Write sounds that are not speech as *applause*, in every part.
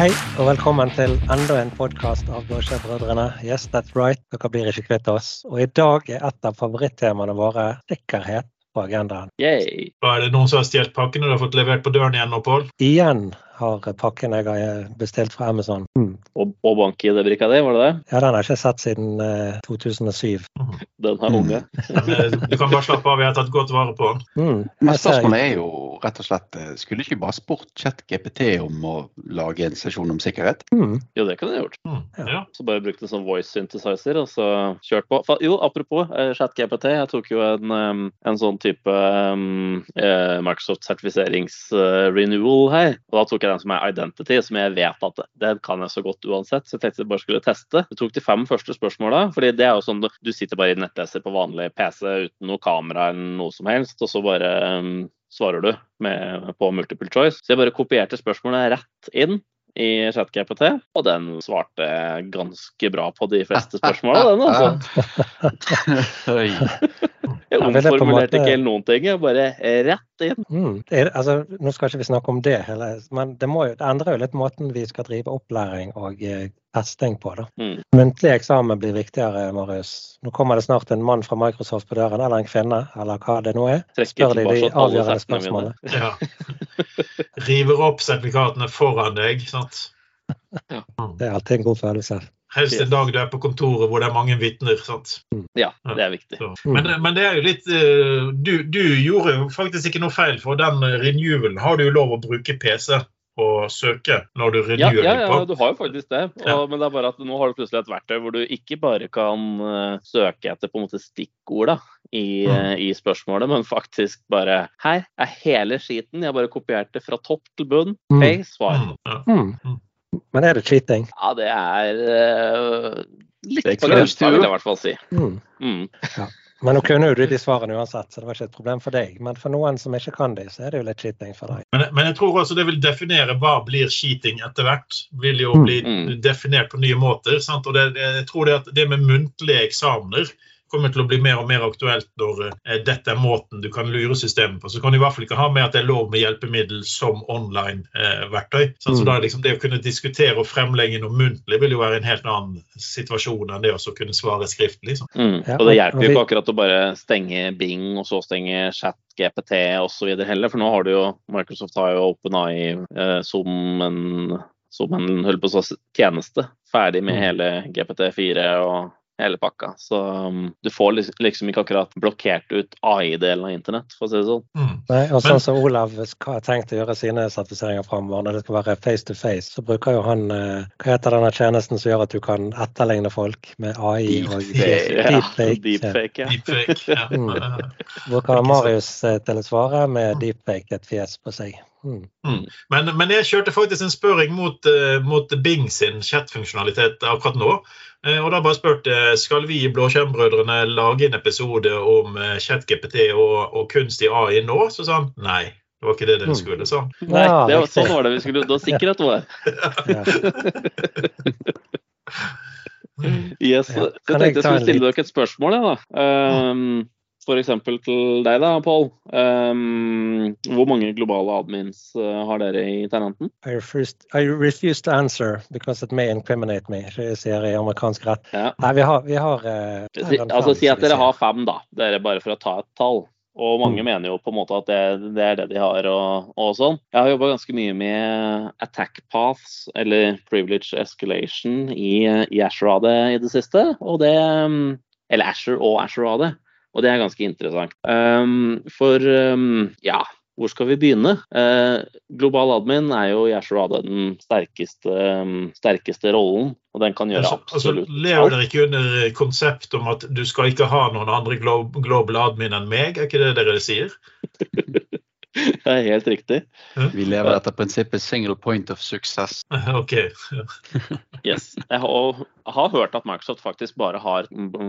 Hei og velkommen til enda en podkast av Blåskjellbrødrene. Yes, that's right. Dere blir ikke kvitt oss. Og i dag er et av favorittemaene våre sikkerhet på agendaen. Yay. Er det noen som har stjålet pakken og du har fått levert på døren igjen nå, Pål? Igjen har pakken jeg har bestilt fra Amazon. Mm. Og, og bank-ID-brikka di, var det det? Ja, den har jeg ikke sett siden eh, 2007. *laughs* Den er unge. *laughs* Du kan bare slappe av, jeg har tatt godt vare på den. Mm. Men spørsmålet er jo rett og slett eh, Skulle ikke bare spurt ChatGPT om å lage en sesjon om sikkerhet? Mm. Jo, det kunne jeg gjort. Mm, Ja. Så bare brukt en sånn voice synthesizer og så kjørt på. Jo, apropos eh, ChatGPT. Jeg tok jo en, en sånn type um, eh, Microsoft sertifiseringsrenewal her. Og da tok jeg den som er identity, som jeg vet at det kan jeg så godt uansett. Så jeg tenkte jeg bare skulle teste. Jeg tok de fem første spørsmåla. fordi det er jo sånn du, du sitter bare i nettleser på vanlig PC uten noe kamera eller noe som helst, og så bare um, svarer du med, på multiple choice. Så jeg bare kopierte spørsmålene rett inn i ChatGPT, og den svarte ganske bra på de fleste spørsmåla, den altså. *laughs* *laughs* Jeg Ja, er omformulerte ikke helt noen ting, jeg bare rett inn. Mm. Er, altså, nå skal ikke vi snakke om det, heller, men det, må jo, det endrer jo litt måten vi skal drive opplæring og eh, testing på. da. Mm. Muntlig eksamen blir viktigere, Marius. Nå kommer det snart en mann fra Microsoft på døren, eller en kvinne, eller hva det nå er. Spør de de avgjørende spørsmålene. *laughs* Ja. River opp sertifikatene foran deg. sant? Det er alltid en god følelse. Helst en dag du er på kontoret hvor det er mange vitner. sant? Ja, det er viktig. Mm. Men, men det er jo litt eh, du, du gjorde jo faktisk ikke noe feil, for den renewalen har du jo lov å bruke PC og søke når du Ja, renewer ja, ja, på. du har jo faktisk det. Og, Ja. Men det er bare at nå har du plutselig et verktøy hvor du ikke bare kan eh, søke etter på en måte stikkord da, i, Mm. eh, i spørsmålet, men faktisk bare Her er hele skiten. Jeg har bare kopiert det fra topp til bunn. Mm. Hei, svar. Mm. Mm. Men er det cheating? Ja, det er uh, litt Det er på grensa, vil jeg i hvert fall si. Mm. Mm. Men nå kunne jo du de svarene uansett, så det var ikke et problem for deg. Men for noen som ikke kan de, så er det jo litt cheating for deg. Men, men jeg tror også det vil definere hva blir cheating etter hvert. Vil jo Mm. bli Mm. definert på nye måter. Sant? Og det, det, jeg tror det at det med muntlige eksamener kommer til å bli mer og mer aktuelt når eh, dette er måten du kan lure systemet på. Så kan du i hvert fall ikke ha med at det er lov med hjelpemiddel som online-verktøy. så Mm. da er liksom det å kunne diskutere og fremlegge noe muntlig vil jo være en helt annen situasjon enn det å kunne svare skriftlig. Så. Mm. Ja, og det hjelper jo ikke akkurat å bare stenge Bing og så stenge chat GPT osv. heller, for nå har du jo Microsoft har jo OpenAI eh, som en som en holdt på å si, tjeneste, ferdig med Mm. hele GPT4 og hele pakka. Så um, du får liksom ikke akkurat blokkert ut AI-delen av internett, for å si det sånn. Mm. Nei, og sånn som Olav har tenkt å gjøre sine sertifiseringer framover, når det skal være face to face, så bruker jo han eh, Hva heter denne tjenesten som gjør at du kan etterligne folk med AI og Deepfake. Ja, *laughs* deepfake? deepfake, ja. Deepfake. Ja. Mm. *laughs* Bruker Marius eh, til å svare med deepfake et fjes på seg. Mm. Men, men jeg kjørte faktisk en spørring mot, eh, mot Bing sin chatfunksjonalitet akkurat nå. Eh, og da bare spurte jeg, skal vi i Blåskjermbrødrene lage en episode om chat-GPT og, og kunstig AI nå? Så sa han nei. Det var ikke det dere Mm. skulle, sa han. Nei, det var, sånn var det vi skulle Da sikkerhet var. Ja. *laughs* Yes. Ja. Så jeg tenkte jeg skulle stille dere et spørsmål, jeg, da. Um, eksempel til deg, da, Pål. Um, hvor mange globale admins uh, har dere i Tenanten? I, refuse, I refuse to answer because it may incriminate me, sier i amerikansk rett. Ja. Nei, vi har, vi har uh, Si, altså Si at dere har fem, da. Dere bare for å ta et tall. Og mange Mm. mener jo på en måte at det, det er det de har og, og sånn. Jeg har jobba ganske mye med attack paths, eller privilege escalation, i, i Ashore AD i det siste. Og det um, Eller Asher og Asher AD. Og det er ganske interessant. Um, for um, ja, hvor skal vi begynne? Eh, global admin er jo Asher den sterkeste, um, sterkeste rollen. Og den kan gjøre Altså, altså, lever dere ikke under konsept om at du skal ikke ha noen andre glo global admin enn meg? Er ikke det dere sier? *laughs* *laughs* Det er helt riktig. Vi lever etter prinsippet 'single point of success'. *laughs* OK. Yes. Jeg har, har hørt at Microsoft faktisk bare har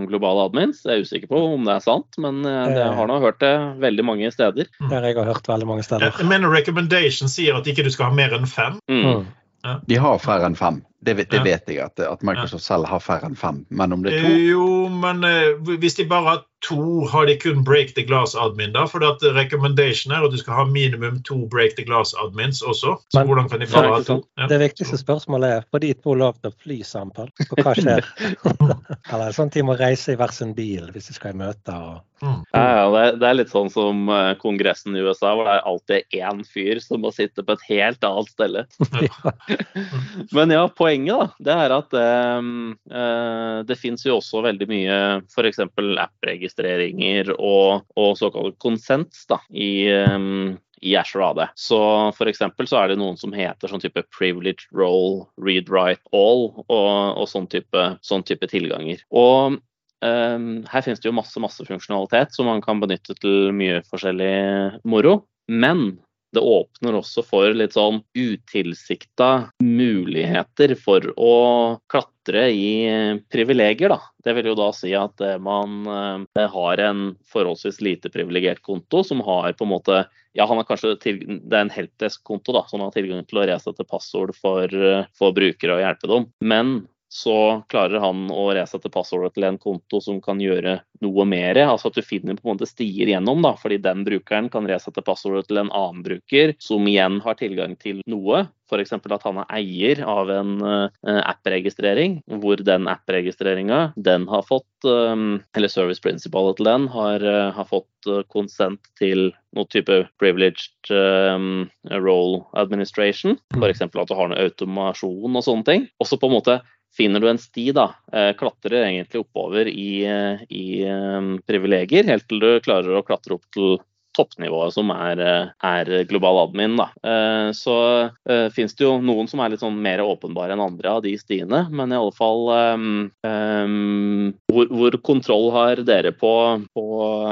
globale admins. Jeg er usikker på om det er sant, men eh, jeg har nå hørt det veldig mange steder. Det har jeg har hørt veldig mange steder. Jeg mener recommendation sier at ikke du skal ha mer enn fem. Mm. Ja. De har færre enn fem. Det, vet- det Ja. vet jeg at, at Microsoft selv har færre enn fem. Men om det er to Eh, Jo, men eh, hvis de bare har to, har de kun break the glass admin da? For at recommendation er at du skal ha minimum to break the glass admins også. Så Men- hvordan kan de bare ha to? Ja. Det viktigste spørsmålet er får de to lov til å fly sammen? Og hva *laughs* skjer? Eller sånn at de må reise i hver sin bil hvis de skal i møte. Og... Mm. Ja, det, det er litt sånn som eh, Kongressen i USA, hvor det er alltid én fyr som må sitte på et helt annet sted. Ja. *laughs* Men ja, poenget da, det er at eh, eh, det finnes jo også veldig mye f.eks. app-registreringer og, og såkalte konsens da, i, eh, i Azure AD. Så for så er det noen som heter sånn type privilege role, read write all og, og sånn, type, sånn type tilganger. Og Um, her finnes det jo masse masse funksjonalitet som man kan benytte til mye forskjellig moro. Men det åpner også for litt sånn utilsikta muligheter for å klatre i privilegier, da. Det vil jo da si at eh, man eh, har en forholdsvis lite privilegert konto som har på en måte ja, han har kanskje til, Det er en helpdesk-konto, da, som har tilgang til å resette passord for, eh, for brukere og hjelpe dem. Men så klarer han å resette passordet til en konto som kan gjøre noe mer. Altså at du finner på en måte stier gjennom, da, fordi den brukeren kan resette passordet til en annen bruker, som igjen har tilgang til noe. F.eks. at han er eier av en uh, app-registrering, hvor den app-registreringa den har fått um, Eller service principalet til den har, uh, har fått uh, til noe type privileged um, role administration. F.eks. at du har noe automasjon og sånne ting. Også på en måte finner du en sti, da, eh, klatrer egentlig oppover i, eh, i eh, privilegier, helt til du klarer å klatre opp til toppnivået, som er, er global admin. Da. Så uh, finnes det jo noen som er litt sånn mer åpenbare enn andre av de stiene, men i alle fall um, um, hvor, hvor kontroll har dere på, på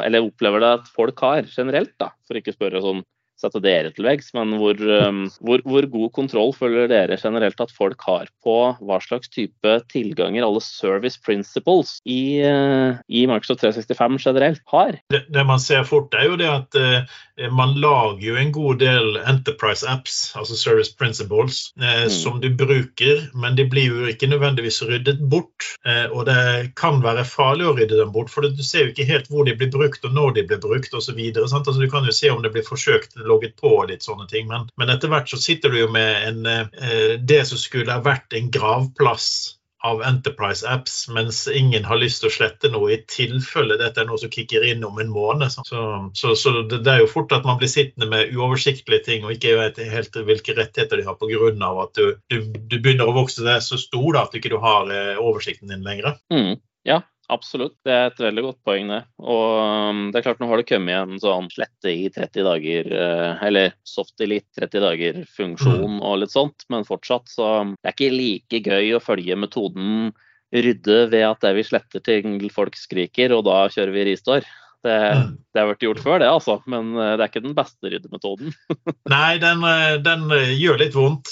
Eller opplever det at folk har generelt, da, for ikke å spørre sånn sette dere til veggs, men hvor, um, hvor, hvor god kontroll føler dere generelt at folk har på hva slags type tilganger alle service principles i, uh, i Microsoft 365 generelt har? Det, det man ser fort, er jo det at eh, man lager jo en god del enterprise apps, altså service principles, eh, Mm. som du bruker, men de blir jo ikke nødvendigvis ryddet bort. Eh, og det kan være farlig å rydde dem bort, for du ser jo ikke helt hvor de blir brukt og når de blir brukt osv. Altså, du kan jo se om det blir forsøkt logget på og litt sånne ting, men, men etter hvert så sitter du jo med en, eh, det som skulle ha vært en gravplass av Enterprise apps, mens ingen har lyst til å slette noe i tilfelle dette er noe som kicker inn om en måned. Så, så, så det, er jo fort at man blir sittende med uoversiktlige ting og ikke vet helt hvilke rettigheter de har pga. at du, du, du begynner å vokse deg så stor da, at du ikke har eh, oversikten din lenger. Mm, ja, absolutt. Det er et veldig godt poeng, det. Og um, det er klart, nå har det kommet en sånn slette i 30 dager, eh, eller soft elite 30 dager-funksjon og litt sånt, men fortsatt så det er ikke like gøy å følge metoden rydde ved at det vi sletter til folk skriker, og da kjører vi ristår. Det, Mm. det har vært gjort før, det, altså, men eh, det er ikke den beste ryddemetoden. *laughs* Nei, den, eh, den gjør litt vondt,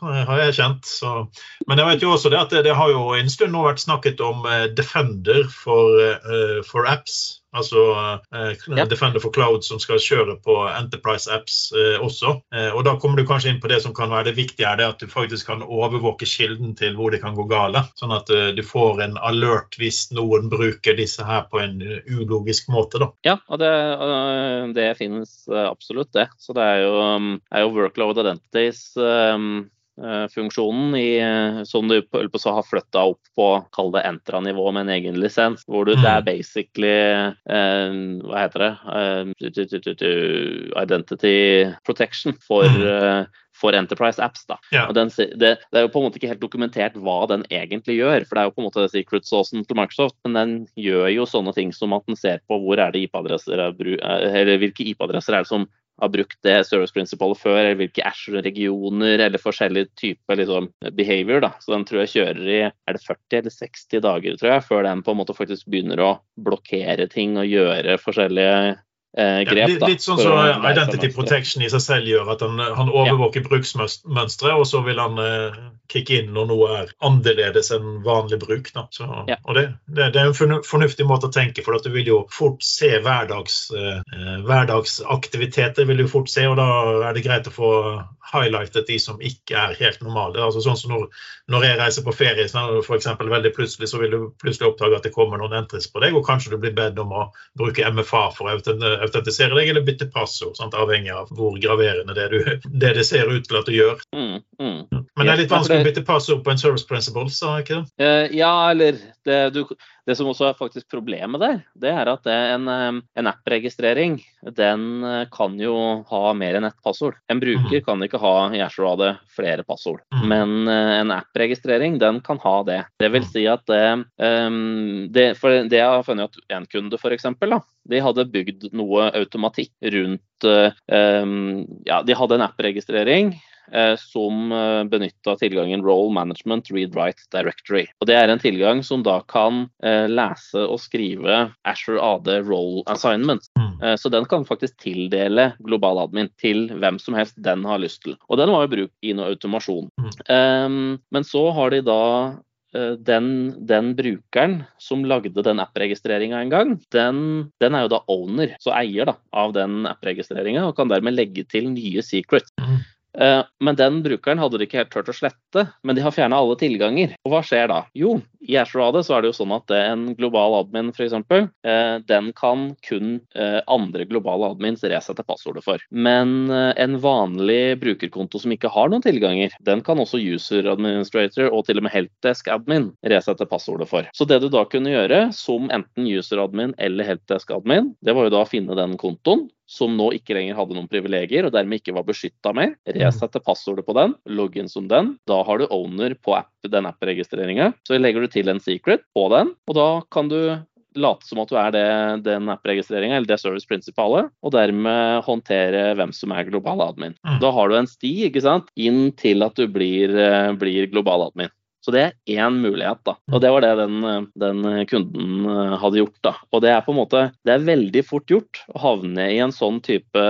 har jeg kjent. Så. Men jeg vet jo også det at det, det har jo en stund nå vært snakket om eh, Defender for, uh, for apps. Altså uh, yep. Defender for Cloud som skal kjøre på Enterprise apps uh, også. Eh, og da kommer du kanskje inn på det som kan være det viktige, det at du faktisk kan overvåke kilden til hvor det kan gå gale. Sånn at eh, du får en alert hvis noen bruker disse her på en eh, ulogisk måte. da. Ja, og det, det finnes absolutt det. Så det er jo, um, er jo workload identities um, funksjonen i, øh, som du på, så har flytta opp på kall det Entra-nivå med en egen lisens. Hvor du, det er Mm. basically øh, Hva heter det? Tu- identity protection for, Mm. øh, for Enterprise apps. da. Yeah. Og den, det, det er jo på en måte ikke helt dokumentert hva den egentlig gjør, for det er jo på en måte secret saucen til Microsoft, men den gjør jo sånne ting som at den ser på hvor er det IP-adresser er eh, eller hvilke IP-adresser er det som har brukt det service principalet før, eller hvilke Ashore-regioner eller forskjellige typer liksom, behavior. da. Så den tror jeg kjører i er det 40 eller 60 dager, tror jeg, før den på en måte faktisk begynner å blokkere ting og gjøre forskjellige eh, grep. litt, litt sånn som så Identity. Protection i seg selv gjør. At han, han overvåker bruksmønstre, og så vil han eh, kicke inn når noe er annerledes enn vanlig bruk. Så, Ja. og det, det, det er en fornuftig måte å tenke for du vil jo fort se hverdags, eh, eh, hverdagsaktiviteter. vil du fort se, og Da er det greit å få highlightet de som ikke er helt normale. Altså sånn som når, når jeg reiser på ferie, så for eksempel, veldig plutselig, så vil du plutselig oppdage at det kommer noen entries på deg, og kanskje du blir bedt om å bruke MFA for å autentisere deg, eller bytte passord, sant? avhengig av hvor graverende det, du, *laughs* det det ser ut til at du gjør. Mm, mm. Men det er litt vanskelig å bytte passord på en service principle, sa jeg ikke det? Eh, ja, eller det, du, det som også er faktisk problemet der, det er at en, eh, en app-registrering den eh, kan jo ha mer enn ett passord. En bruker kan ikke ha i AD flere passord, Mhm. men eh, en app-registrering den kan ha det. Det vil si at det, eh, det For det jeg har funnet at en kunde f.eks. De hadde bygd noe automatikk rundt eh, Ja, de hadde en app-registrering som uh, benytta tilgangen Role Management Read Write Directory. Og Det er en tilgang som da kan eh, lese og skrive Asher AD Role Assignment. Mm. Eh, så den kan faktisk tildele global admin til hvem som helst den har lyst til. Og den var jo bruk i noe automasjon. Mm. Eh, men så har de da eh, den, den brukeren som lagde den app-registreringa en gang, den, den er jo da owner, så eier da, av den app-registreringa, og kan dermed legge til nye secret. Eh, Men den brukeren hadde de ikke helt turt å slette, men de har fjerna alle tilganger. Og hva skjer da? Jo, i AD så er det jo sånn at en global admin f.eks., den kan kun eh, andre globale admins resette passordet for. Men eh, en vanlig brukerkonto som ikke har noen tilganger, den kan også user administrator og til og med helpdesk admin resette passordet for. Så det du da kunne gjøre som enten user admin eller helpdesk admin, det var jo da å finne den kontoen som nå ikke lenger hadde noen privilegier og dermed ikke var beskytta mer. Resette passordet på den, logge inn som den. Da har du owner på app, den app-registreringa. Så legger du til en secret på den, og da kan du late som at du er det, den app-registreringa eller det service principalet, og dermed håndtere hvem som er global admin. Mm. Da har du en sti ikke sant, inn til at du blir, eh, blir global admin. Så det er én mulighet, da. Og det var det den, eh, den kunden eh, hadde gjort, da. Og det er på en måte Det er veldig fort gjort å havne i en sånn type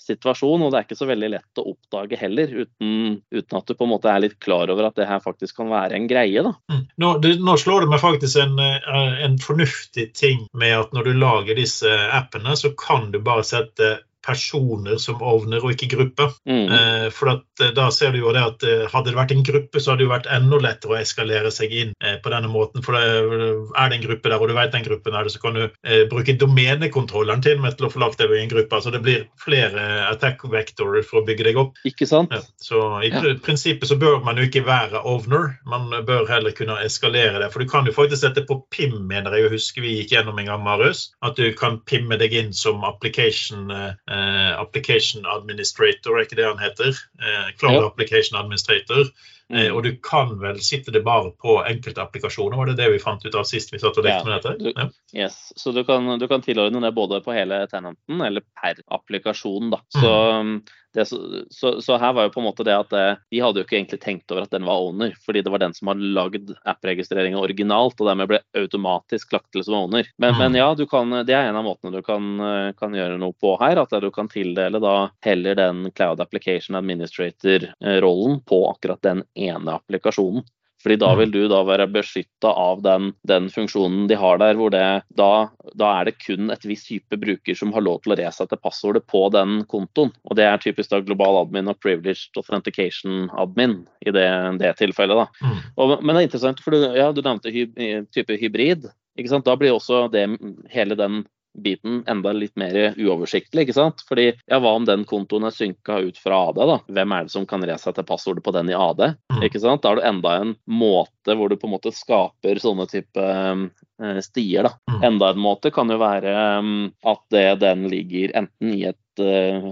situasjon, og det er ikke så veldig lett å oppdage heller, uten, uten at du på en måte er litt klar over at det her faktisk kan være en greie. Mm. Nå, det, nå slår det meg faktisk en, eh, en fornuftig ting med at når du lager disse appene, så kan du bare sette personer som ovner og ikke grupper. Mm. Eh, for at, eh, da ser du jo det at eh, Hadde det vært en gruppe, så hadde det jo vært enda lettere å eskalere seg inn på denne måten. For det, er det en gruppe der, og du vet den gruppen er det, så kan du eh, bruke domenekontrolleren til med til å få lagt deg i en gruppe. Altså det blir flere attack vectorer for å bygge deg opp. Ikke sant? Ja, så i Ja. prinsippet så bør man jo ikke være ovner, man bør heller kunne eskalere det. For du kan jo faktisk sette på PIM, mener jeg å huske vi gikk gjennom en gang, Marius. At du kan pimme deg inn som application, application administrator, er ikke det han heter? Eh, Cloud. Application Administrator. Eh, Mm. og du kan vel sitte det bare på enkelte applikasjoner, var det det vi fant ut av sist vi satt og lekte Ja, med dette? du- Ja. Yes, Så du kan, du kan tilordne det både på hele tenanten eller per applikasjon. da. Så, mm. det, så, så, så her var jo på en måte det at eh, de hadde jo ikke egentlig tenkt over at den var owner, fordi det var den som hadde lagd app-registreringa originalt, og dermed ble automatisk lagt til som owner. Men, Mm. men ja, du kan, det er en av måtene du kan, eh, kan gjøre noe på her. At du kan tildele da heller den Cloud Application Administrator-rollen på akkurat den ene applikasjonen. Fordi da Mm. vil du da være beskytta av den, den funksjonen de har der, hvor det da, da er det kun et visst type bruker som har lov til å resette passordet på den kontoen. Og det er typisk da global admin og privileged authentication admin i det, det tilfellet. da. Mm. Og, men det er interessant, for du, ja, du nevnte hy, type hybrid. ikke sant? Da blir også det, hele den biten enda litt mer uoversiktlig. ikke sant? Fordi ja, Hva om den kontoen er synka ut fra AD? da? Hvem er det som kan resette passordet på den i AD? Mm. ikke sant? Da er det enda en måte hvor du på en måte skaper sånne type eh, stier. da. Mm. Enda en måte kan jo være um, at det, den ligger enten i et eh,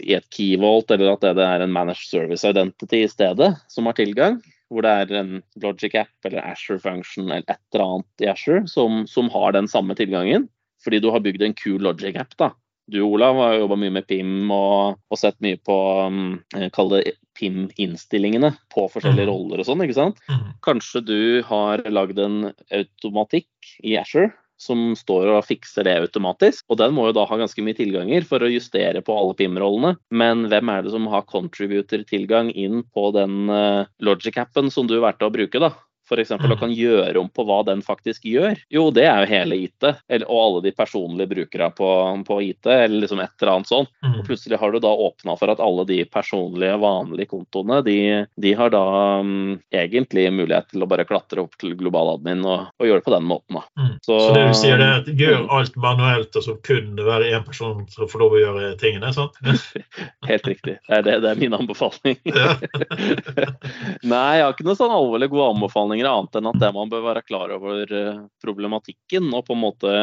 i et key vault, eller at det, det er en managed service identity i stedet som har tilgang hvor det er en Logic app eller Asher function eller et eller annet i Asher som, som har den samme tilgangen, fordi du har bygd en kul Logic app. da. Du Olav har jobba mye med PIM og, og sett mye på um, kall det PIM-innstillingene på forskjellige Mhm. roller og sånn. ikke sant? Mm. Kanskje du har lagd en automatikk i Asher som står og fikser det automatisk. Og den må jo da ha ganske mye tilganger for å justere på alle PIM-rollene. Men hvem er det som har contributor-tilgang inn på den uh, logic-appen som du valgte å bruke, da? f.eks. og kan gjøre om på hva den faktisk gjør, jo, det er jo hele IT. og alle de personlige brukere på, på IT, eller liksom et eller annet sånt. Og plutselig har du da åpna for at alle de personlige, vanlige kontoene, de, de har da um, egentlig mulighet til å bare klatre opp til globaladmin og, og gjøre det på den måten. Mm. Så, så, det du sier, det er at gjør alt manuelt, og så kun være én person som får lov å gjøre tingene? sant? *laughs* Helt riktig. Det er, det, det er min anbefaling. *laughs* Nei, jeg har ikke noen sånn alvorlig god anbefaling lenger annet enn at det man bør være klar over eh, problematikken og på en måte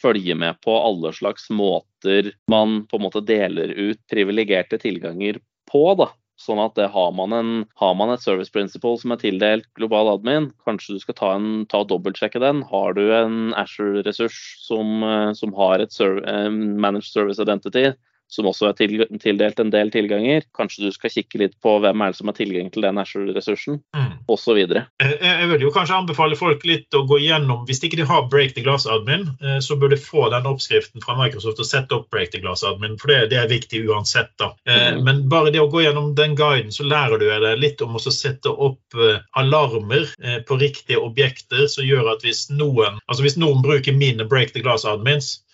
følge med på alle slags måter man på en måte deler ut privilegerte tilganger på. da. Sånn at det, har, man en, har man et service principle som er tildelt global admin, kanskje du skal ta, en, ta og dobbeltsjekke den. Har du en Asher-ressurs som, eh, som, har et serv, managed service identity, som også er tildelt en del tilganger. Kanskje du skal kikke litt på hvem er det som har tilgang til den Ashore-ressursen, mm. osv. Jeg, jeg vil jo kanskje anbefale folk litt å gå igjennom Hvis ikke de har Break the Glass-admin, eh, så bør de få den oppskriften fra Microsoft og sette opp Break the Glass-admin, for det, det, er viktig uansett. da. Eh, mm. Men bare det å gå gjennom den guiden, så lærer du deg litt om å sette opp eh, alarmer på riktige objekter som gjør at hvis noen, altså hvis noen bruker mine Break the Glass-admins, Eh,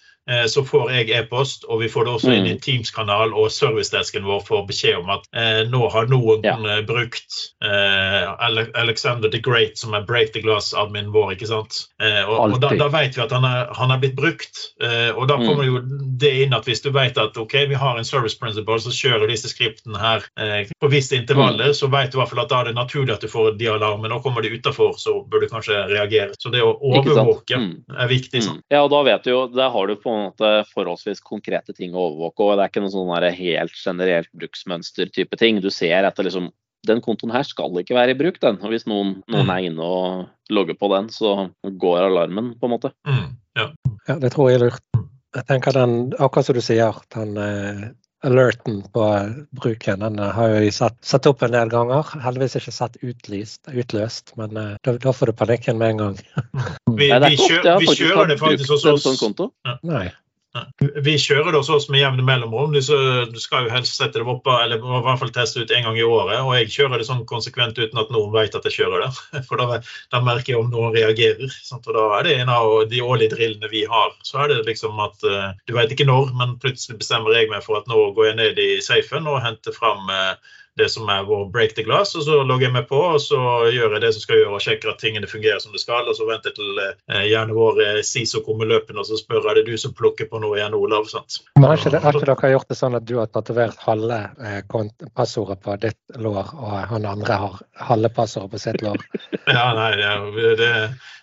så får jeg e-post, og vi får det også inn i mm. Teams-kanal, og servicedesken vår får beskjed om at eh, nå har noen ja. Eh, brukt eh, Alexander the Great, som er Break the Glass-admin vår. ikke sant? Eh, og, og da, da, vet vi at han er, han er blitt brukt. Eh, og da kommer mm. jo det inn at hvis du vet at ok, vi har en service principle som kjører disse skriptene her på visse intervaller, mm. så vet du i hvert fall at da er det naturlig at du får de alarmene. Og kommer de utafor, så bør du kanskje reagere. Så det å overvåke mm. er viktig. Sånn. Ja, og da vet du jo, der har du på en måte forholdsvis konkrete ting å overvåke. og Det er ikke noe sånn helt generelt bruksmønster-type ting. Du ser etter liksom den kontoen her skal ikke være i bruk, den. Og hvis noen, noen, mm. er inne og logger på den, så går alarmen, på en måte. Mm, ja. ja. det tror jeg er lurt. Jeg tenker den, akkurat som du sier, den eh, alerten på bruken den har jeg satt, satt, opp en del ganger. Heldigvis ikke satt utlyst, utløst, men uh, da, da, får du panikken med en gang. *laughs* vi, vi, kjører, vi kjører det faktisk hos oss. Sånn ja. Nei. Vi kjører det hos oss med jevne mellomrom. Du skal jo helst sette det opp, eller i hvert fall teste ut en gang i året. Og jeg kjører det sånn konsekvent uten at noen vet at jeg kjører det. *laughs* For da, da merker jeg om noen reagerer. Sant? Og da er det en av de årlige drillene vi har. Så er det liksom at uh, du vet ikke når, men plutselig bestemmer jeg meg for at nå går jeg ned i safen og henter fram uh, det som er vår break the glass, og så logger jeg meg på og så gjør jeg det som skal gjøre og sjekker at tingene fungerer som det skal. Og så venter jeg til eh, gjerne vår eh, SISO kommer løpende og så spør jeg det er du som plukker på noe igjen, Olav. sant? Men Har ikke, det, har ikke dere gjort det sånn at du har tatovert halve eh, passordet på ditt lår, og han andre har halve passordet på sitt lår? *laughs* ja, nei, det, det,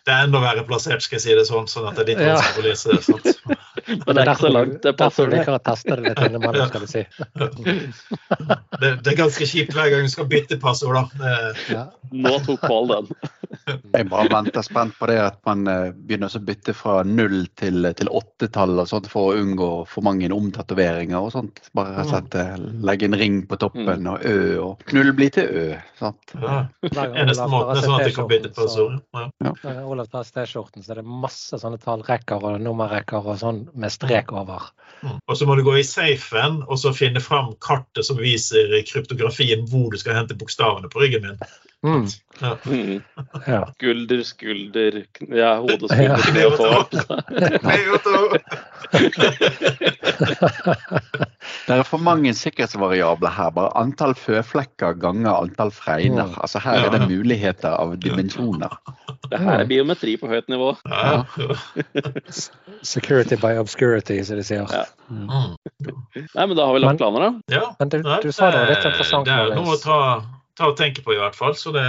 det, er enda verre plassert, skal jeg si det sånn, sånn at det er ditt ja. som får lese det. sant? *laughs* Men det er ikke så langt. Det passer. Derfor liker å teste det litt innimellom, skal du si. *laughs* det, det, er ganske kjipt hver gang du skal bytte passord, da. Ja. Nå tok Pål den. *laughs* Jeg bare venter spent på det at man eh, begynner å bytte fra null til, til åttetall og sånt for å unngå for mange omtatoveringer og sånt. Bare og slett eh, legge en ring på toppen mm. og ø, og null blir til ø. Sant? Ja. *laughs* Eneste måten er sånn at du kan bytte passord. Ja. Ja. Olav tar T-skjorten, så det er masse sånne tallrekker og nummerrekker og sånn med strek over. Mm. Og så må du gå i safen og så finne fram kartet som viser kryptografien hvor du skal hente bokstavene på ryggen min. Mm. Ja. Mm. Ja. Skulder, skulder, ja, hode, skulder, kne og tå. *laughs* *laughs* Det er for mange sikkerhetsvariabler her. Bare antall føflekker ganger antall fregner. Mm. Altså Her er det muligheter av dimensjoner. Det her er biometri på høyt nivå. Ja. *laughs* Security by obscurity, som de sier. Ja. Mm. Nei, men da har vi lagt planer, da. Ja. Men du, du sa var litt interessant. Det er noe å ta ta og tenke på, i hvert fall. Så det,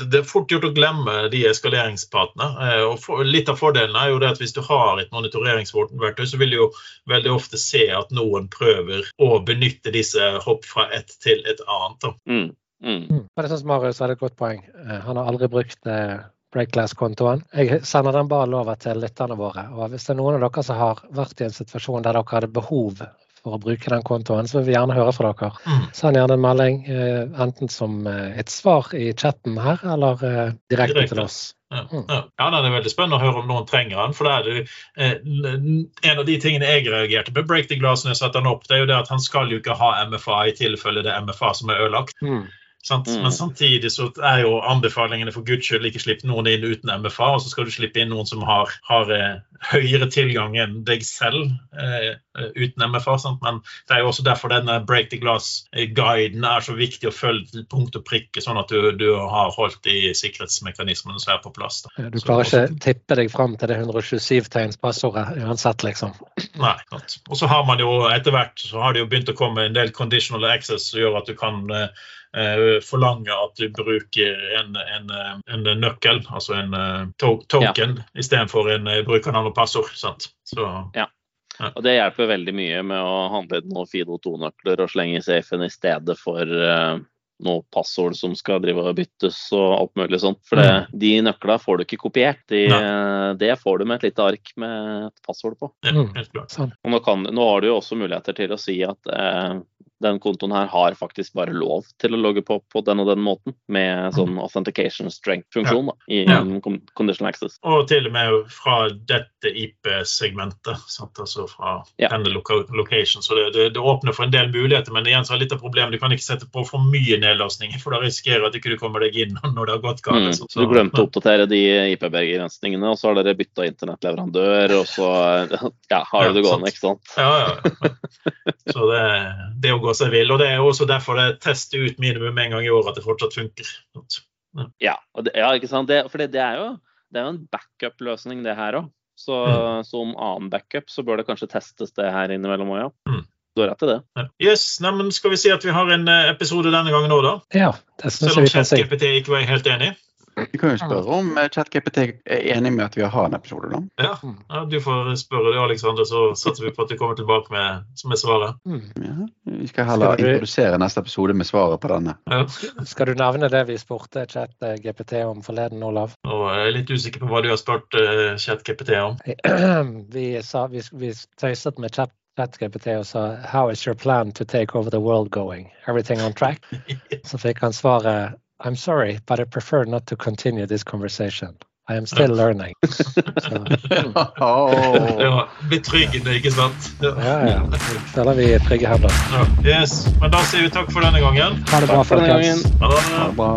det, er fort gjort å glemme de eskaleringspatene. Eh, og for, litt av fordelen er jo det at hvis du har et monitoreringsverktøy, så vil du jo veldig ofte se at noen prøver å benytte disse hopp fra ett til et annet. Mm. Mm. Men jeg synes Marius hadde et godt poeng. Eh, han har aldri brukt eh, Breakglass-kontoen. Jeg sender den bare over til lytterne våre. Og hvis det er noen av dere som har vært i en situasjon der dere hadde behov for å bruke den kontoen, så vil vi gjerne høre fra dere. Mm. Send gjerne en melding, eh, enten som eh, et svar i chatten her, eller eh, direkte Direkte. til oss. Ja, Mm. ja. ja, det er veldig spennende å høre om noen trenger den. For det er det, eh, En av de tingene jeg reagerte på Break the Glass når jeg satte den opp, det er jo det at han skal jo ikke ha MFA i tilfelle det er MFA som er ødelagt. Sant? Mm. Men samtidig så er jo anbefalingene for guds skyld ikke slipp noen inn uten MFA, og så skal du slippe inn noen som har, har eh, høyere tilgang enn deg selv eh, eh, uten MFA. Sant? Men det er jo også derfor denne Break the Glass-guiden er så viktig å følge til punkt og prikke, sånn at du, du har holdt de sikkerhetsmekanismene som er på plass. Da. Eh, Du Så klarer også- ikke tippe deg fram til det 127-tegns passordet uansett, liksom. *clears throat* Nei, sant. Og så har man jo etter hvert så har det jo begynt å komme en del conditional access som gjør at du kan eh, eh, forlange at du bruker en, en, eh, en nøkkel, altså en token, to token, istedenfor en brukernavn og passord. Sant? Så Og det hjelper veldig mye med å handle inn noen Fido 2-nøkler og slenge i safen i stedet for uh noe passord som skal drive og byttes og alt mulig sånt. For det, de nøklene får du ikke kopiert. De, eh, det får du med et lite ark med et passord på. Mm. helt klart. Og nå, kan, nå har du jo også muligheter til å si at eh, den kontoen her har faktisk bare lov til å logge på på den og den måten, med sånn authentication strength-funksjon ja. i Ja. conditional access. Og til og med fra dette IP-segmentet, altså fra Ja. denne loca location. Så det, det, det åpner for en del muligheter, men igjen så er litt av problemet du kan ikke sette på for mye nedlastninger, for da risikerer at du ikke kommer deg inn *laughs* når det har gått galt. Mm. Så- Så du glemte å oppdatere de IP-begrensningene, og så har dere bytta internettleverandør, og så *laughs* ja, har du det gående, gående, ikke sant. Ja, ja. ja. Så det, det å gå seg vil. Og det er også derfor det tester ut minimum en gang i året at det fortsatt funker. Ja, og det, ja ikke sant. Det, for det, det er jo det er jo en backup-løsning, det her òg. Så som annen backup så bør det kanskje testes det her innimellom òg, ja. Mm. Du har rett i det. Yes, nei, men Skal vi si at vi har en eh, episode denne gangen òg, da? Ja, det synes Selv om si. ChatGPT ikke var helt enig? Vi kan jo spørre om eh, ChatGPT er enig med at vi har en episode, da. Ja. ja Du får spørre det, Alexander, så satser vi på at du kommer tilbake med, med svaret. Mm. Ja, vi skal heller Skal du- introdusere neste episode med svaret på denne. Ja. Skal du nevne det vi spurte chat-GPT om forleden, Olav? Og jeg er litt usikker på hva du har spurt uh, ChatGPT om. *clears throat* Vi, sa, vi, vi tøyset med chat ChatGPT og sa 'How is your plan to take over the world going? Everything on track?' *laughs* Så fikk han svaret 'I'm sorry, but I prefer not to continue this conversation. I am still learning'. *laughs* Så, mm. Åh. Ja, betryggende, ikke sant? Ja. ja, ja. Føler vi trygge her, da. Ja. Yes. Men da sier vi takk for denne gangen. Ha det bra, for denne folkens. gangen. Ha det bra.